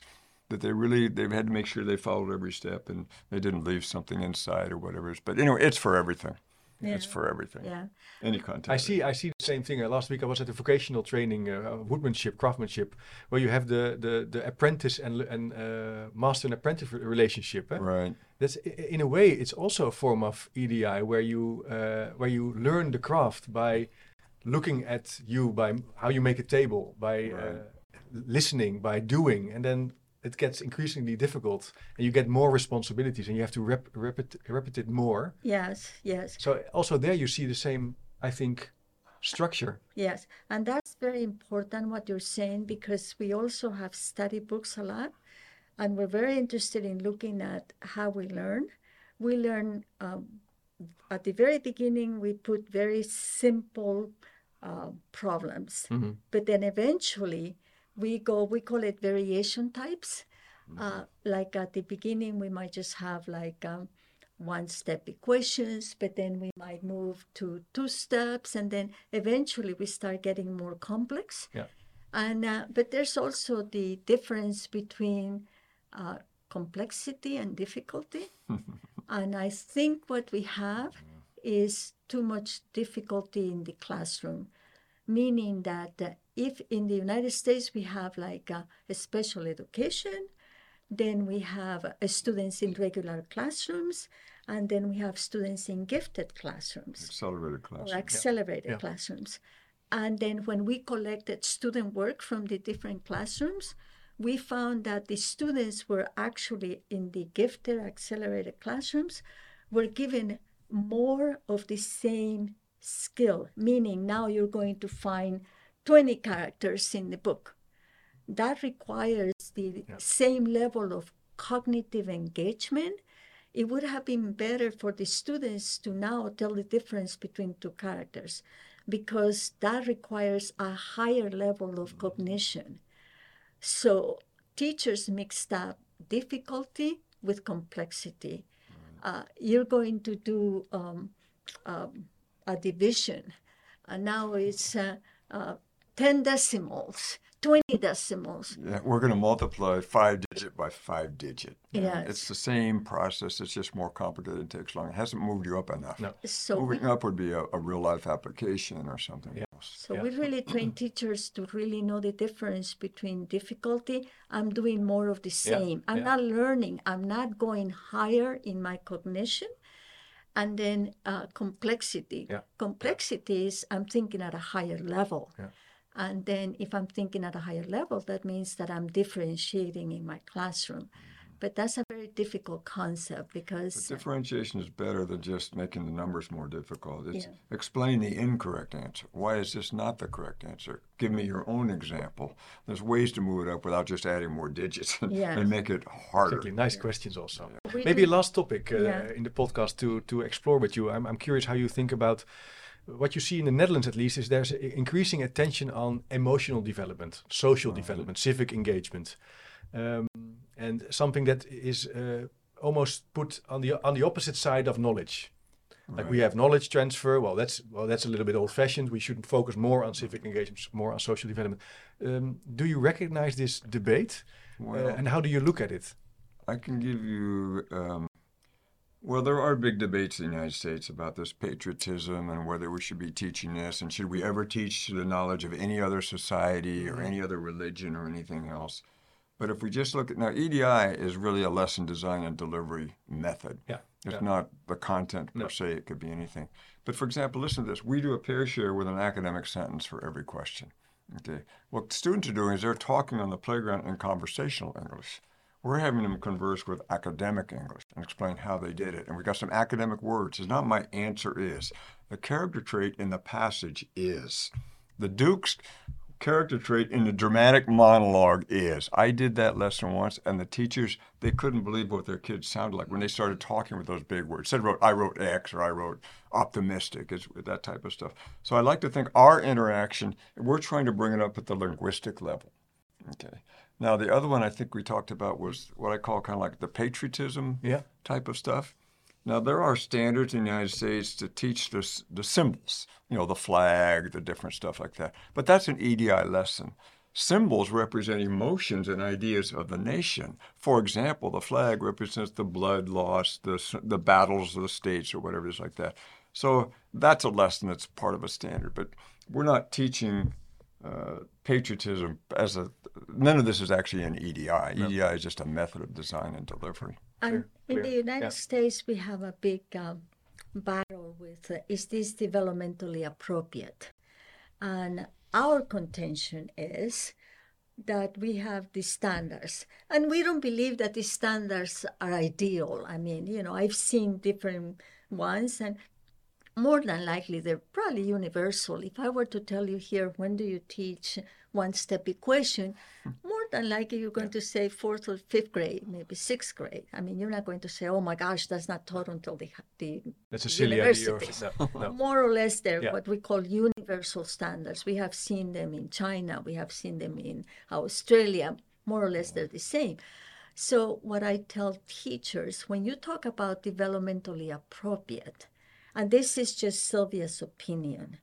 that they really, they've had to make sure they followed every step and they didn't leave something inside or whatever. But anyway, it's for everything. It's for everything. Yeah. Any content. I see. I see the same thing. Uh, last week I was at a vocational training, uh, woodmanship, craftsmanship, where you have the the, the apprentice and and uh, master and apprentice relationship. eh? Right. That's i- i- in a way it's also a form of EDI where you uh, where you learn the craft by looking at you by how you make a table by uh, Right. listening by doing and then it gets increasingly difficult and you get more responsibilities and you have to rep, repeat, repeat it more Yes, yes, so also there you see the same i think structure yes. And that's very important what you're saying because we also have study books a lot and we're very interested in looking at how we learn. We learn um, at the very beginning, we put very simple uh, problems. Mhm. But then eventually we go, we call it variation types. Uh, like at the beginning, we might just have like um, one step equations, but then we might move to two steps, and then eventually we start getting more complex. Yeah. And uh, but there's also the difference between uh, complexity and difficulty. *laughs* and I think what we have is too much difficulty in the classroom, meaning that uh, if in the United States we have like uh, a special education, then we have uh, students in regular classrooms, and then we have students in gifted classrooms Accelerated class. or accelerated Yeah. classrooms. And then when we collected student work from the different classrooms, we found that the students were actually in the gifted accelerated classrooms were given more of the same skill, meaning now you're going to find 20 characters in the book. That requires the Yeah. same level of cognitive engagement. It would have been better for the students to now tell the difference between two characters because that requires a higher level of cognition. So teachers mixed up difficulty with complexity. Uh, you're going to do um, um, a division. And now it's uh, uh, 10 decimals, 20 decimals. Yeah, we're going to multiply five digit by five digit. You know, Yes. It's the same process. It's just more complicated. It takes longer. It hasn't moved you up enough. No. So we, Moving up would be a, a real life application or something Yeah. else. so Yeah. we really train teachers to really know the difference between difficulty. I'm doing more of the Yeah, same. I'm yeah. not learning. I'm not going higher in my cognition. And then uh, complexity. Yeah. Complexity is I'm thinking at a higher level. Yeah. And then if I'm thinking at a higher level, that means that I'm differentiating in my classroom. But that's a very difficult concept But because differentiation is better than just making the numbers more difficult. It's Yeah. explain the incorrect answer. Why is this not the correct answer? Give me your own example. There's ways to move it up without just adding more digits and, Yes. and make it harder. Exactly. Nice questions also. We Maybe a do- last topic uh, Yeah. in the podcast to to explore with you. I'm I'm curious how you think about what you see in the Netherlands at least is there's increasing attention on emotional development, social development, civic engagement, um, and something that is uh, almost put on the on the opposite side of knowledge. Like we have knowledge transfer. Well, that's well, that's a little bit old-fashioned. We should focus more on civic engagement, more on social development. Um, do you recognize this debate, Well- uh, and how do you look at it? I can give you. Um, well, there are big debates in the United States about this patriotism and whether we should be teaching this and should we ever teach the knowledge of any other society or any other religion or anything else. But if we just look at now, EDI is really a lesson design and delivery method. Yeah, It's yeah. not the content per No. se, it could be anything. But for example, listen to this. We do a pair share with an academic sentence for every question. Okay. What students are doing is they're talking on the playground in conversational English. We're having them converse with academic English and explain how they did it. And we got some academic words. It's not my answer is. The character trait in the passage is. The Duke's character trait in the dramatic monologue is. I did that lesson once, and the teachers they couldn't believe what their kids sounded like when they started talking with those big words. Said wrote I wrote X or I wrote optimistic, is that type of stuff. So I like to think our interaction, we're trying to bring it up at the linguistic level. Okay. Now the other one I think we talked about was what I call kind of like the patriotism Yeah. type of stuff. Now there are standards in the United States to teach the the symbols, you know, the flag, the different stuff like that. But that's an EDI lesson. Symbols represent emotions and ideas of the nation. For example, the flag represents the blood loss, the the battles of the states, or whatever it is like that. So that's a lesson that's part of a standard. But we're not teaching uh, patriotism as a. None of this is actually an EDI. EDI is just a method of design and delivery. And in the United Yeah. States, we have a big um, battle with uh, is this developmentally appropriate? And our contention is that we have the standards, and we don't believe that the standards are ideal. I mean, you know, I've seen different ones, and more than likely they're probably universal. If I were to tell you here, when do you teach one step equation, hmm. more than likely you're going to say fourth or fifth grade, maybe sixth grade. I mean, you're not going to say, oh my gosh, that's not taught until the, the That's a silly idea. Or, no, no. *laughs* More or less, they're Yeah. what we call universal standards. We have seen them in China, we have seen them in Australia. More or less, they're the same. So, what I tell teachers when you talk about developmentally appropriate, and this is just Silvia's opinion,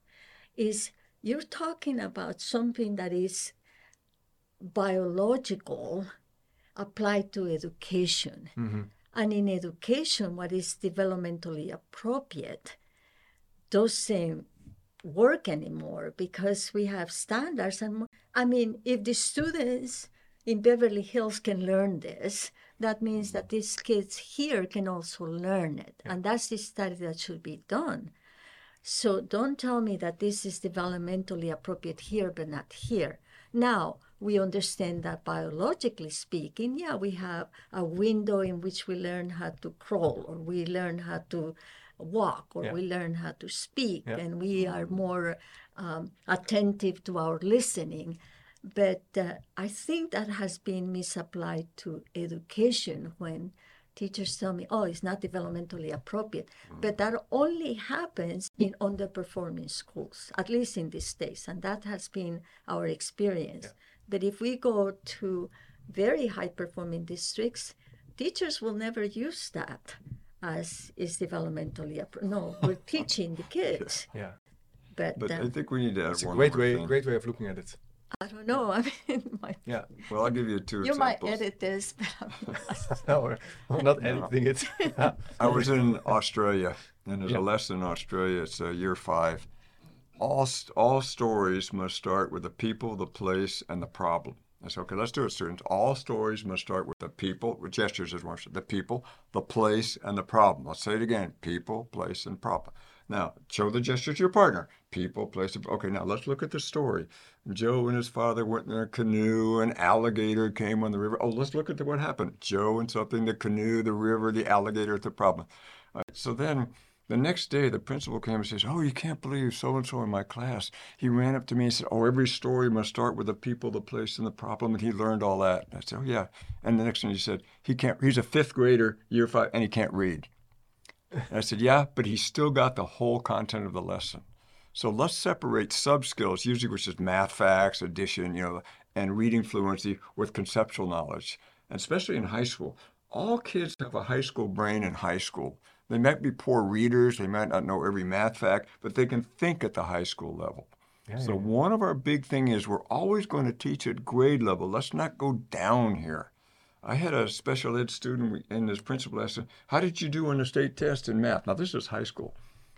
is you're talking about something that is biological applied to education. Mm-hmm. And in education, what is developmentally appropriate doesn't work anymore because we have standards. And I mean, if the students in Beverly Hills can learn this, that means that these kids here can also learn it. And that's the study that should be done. So don't tell me that this is developmentally appropriate here, but not here. Now, we understand that biologically speaking, yeah, we have a window in which we learn how to crawl or we learn how to walk or Yeah. we learn how to speak Yeah. and we are more um, attentive to our listening. But uh, I think that has been misapplied to education when teachers tell me, oh, it's not developmentally appropriate. But that only happens in underperforming schools, at least in these states. And that has been our experience. But if we go to very high performing districts, teachers will never use that as is developmentally appropriate. No, *laughs* we're teaching the kids. Yeah. But, But uh, I think we need to add It's a great more way, thing. great way of looking at it. I don't know. *laughs* I mean, my, Yeah. Well, I'll give you two you might examples. edit this, but I mean, *laughs* *laughs* no, we're we're not editing it. I was in Australia, and there's Yeah. a lesson in Australia. It's uh, year five. All all stories must start with the people, the place, and the problem. I said, okay, let's do it, students. All stories must start with the people, with gestures as one. The people, the place, and the problem. Let's say it again: people, place, and problem. Now, show the gesture to your partner. People, place. Okay, now let's look at the story. Joe and his father went in a canoe. An alligator came on the river. Oh, let's look at the, what happened. Joe and something, the canoe, the river, the alligator, the problem. Right, so then the next day, the principal came and says, "Oh, you can't believe so and so in my class." He ran up to me and said, "Oh, every story must start with the people, the place, and the problem." And he learned all that. And I said, "Oh, yeah." And the next thing he said, "He can't. He's a fifth grader, year five, and he can't read." And I said, "Yeah, but he's still got the whole content of the lesson." So let's separate sub skills, usually which is math facts, addition, you know, and reading fluency with conceptual knowledge, and especially in high school. All kids have a high school brain in high school. They might be poor readers, they might not know every math fact, but they can think at the high school level. Yeah, so yeah. one of our big thing is we're always going to teach at grade level. Let's not go down here. I had a special ed student in this principal lesson. How did you do on the state test in math? Now this is high school.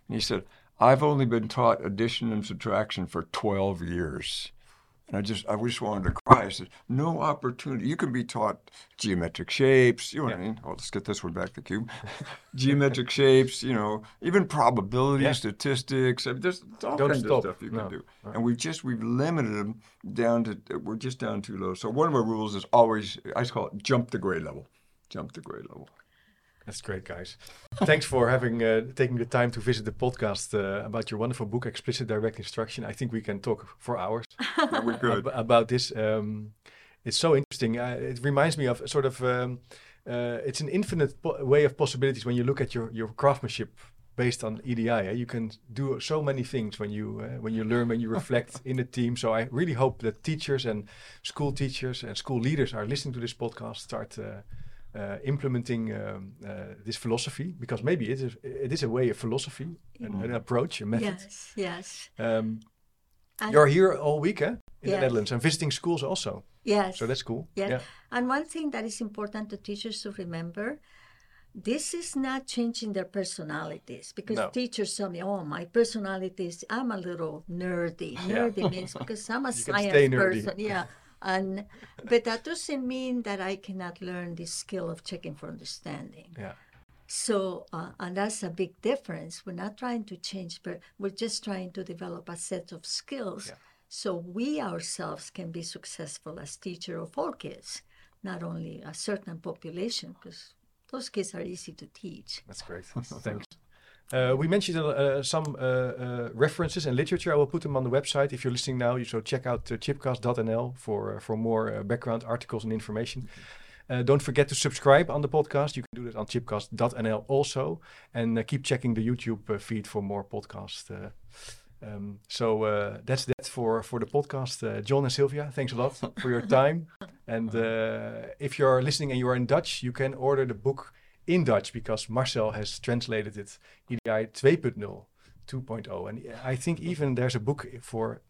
And he said, I've only been taught addition and subtraction for 12 years. And I just, I just wanted to cry. I said, no opportunity. You can be taught geometric shapes. You know what I mean? Oh, let's get this one back, the cube. *laughs* geometric shapes, you know, even probability, Yeah. statistics. I mean, there's all Don't kinds stop. of stuff you No, can do. no. And we've just, we've limited them down to, we're just down too low. So one of our rules is always, I just call it jump the grade level. Jump the grade level. That's great, guys. Thanks for having uh, taking the time to visit the podcast uh, about your wonderful book, Explicit Direct Instruction. I think we can talk for hours *laughs* could. ab- about this. Um, it's so interesting. Uh, it reminds me of a sort of um, uh, it's an infinite po- way of possibilities when you look at your your craftsmanship based on EDI. eh? You can do so many things when you uh, when you learn, when you reflect *laughs* in a team. So I really hope that teachers and school teachers and school leaders are listening to this podcast, start. Uh, uh, implementing um, uh, this philosophy because maybe it is it is a way of philosophy, an, an approach, a method. yes, yes. Um, you're here all week, eh? In the Netherlands and visiting schools also. Yes. So that's cool. Yes. Yeah. And one thing that is important to teachers to remember this is not changing their personalities because No. teachers tell me, oh, my personality is, I'm a little nerdy. Yeah. Nerdy means because I'm a *laughs* You science person. Yeah. *laughs* And but that doesn't mean that I cannot learn the skill of checking for understanding. Yeah. So, uh, and that's a big difference. We're not trying to change, but we're just trying to develop a set of skills Yeah. so we ourselves can be successful as teacher of all kids, not only a certain population, because those kids are easy to teach. That's great. *laughs* Thanks. Uh, we mentioned uh, some uh, uh, references and literature. I will put them on the website if you're listening now. You so check out uh, chipcast.nl for uh, for more uh, background articles and information. Uh, don't forget to subscribe on the podcast. You can do that on chipcast.nl also, and uh, keep checking the YouTube uh, feed for more podcasts. Uh, um, so uh, that's that for for the podcast. Uh, John and Silvia, thanks a lot for your time. *laughs* And uh, if you're listening and you are in Dutch, you can order the book in Dutch because Marcel has translated it EDI 2.0, 2.0. And I think even there's a book for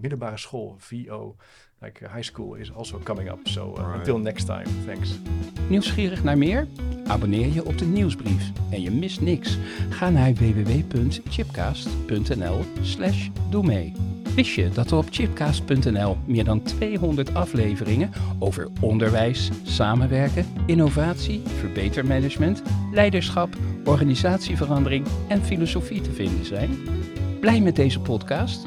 middelbare school, VO, like uh, high school, is also coming up. So uh, Right. until next time, thanks. Nieuwsgierig naar meer? Abonneer je op de nieuwsbrief en je mist niks. Ga naar www.chipcast.nl slash doe mee. Wist je dat er op chipcast.nl meer dan 200 afleveringen over onderwijs, samenwerken, innovatie, verbetermanagement, leiderschap, organisatieverandering en filosofie te vinden zijn? Blij met deze podcast?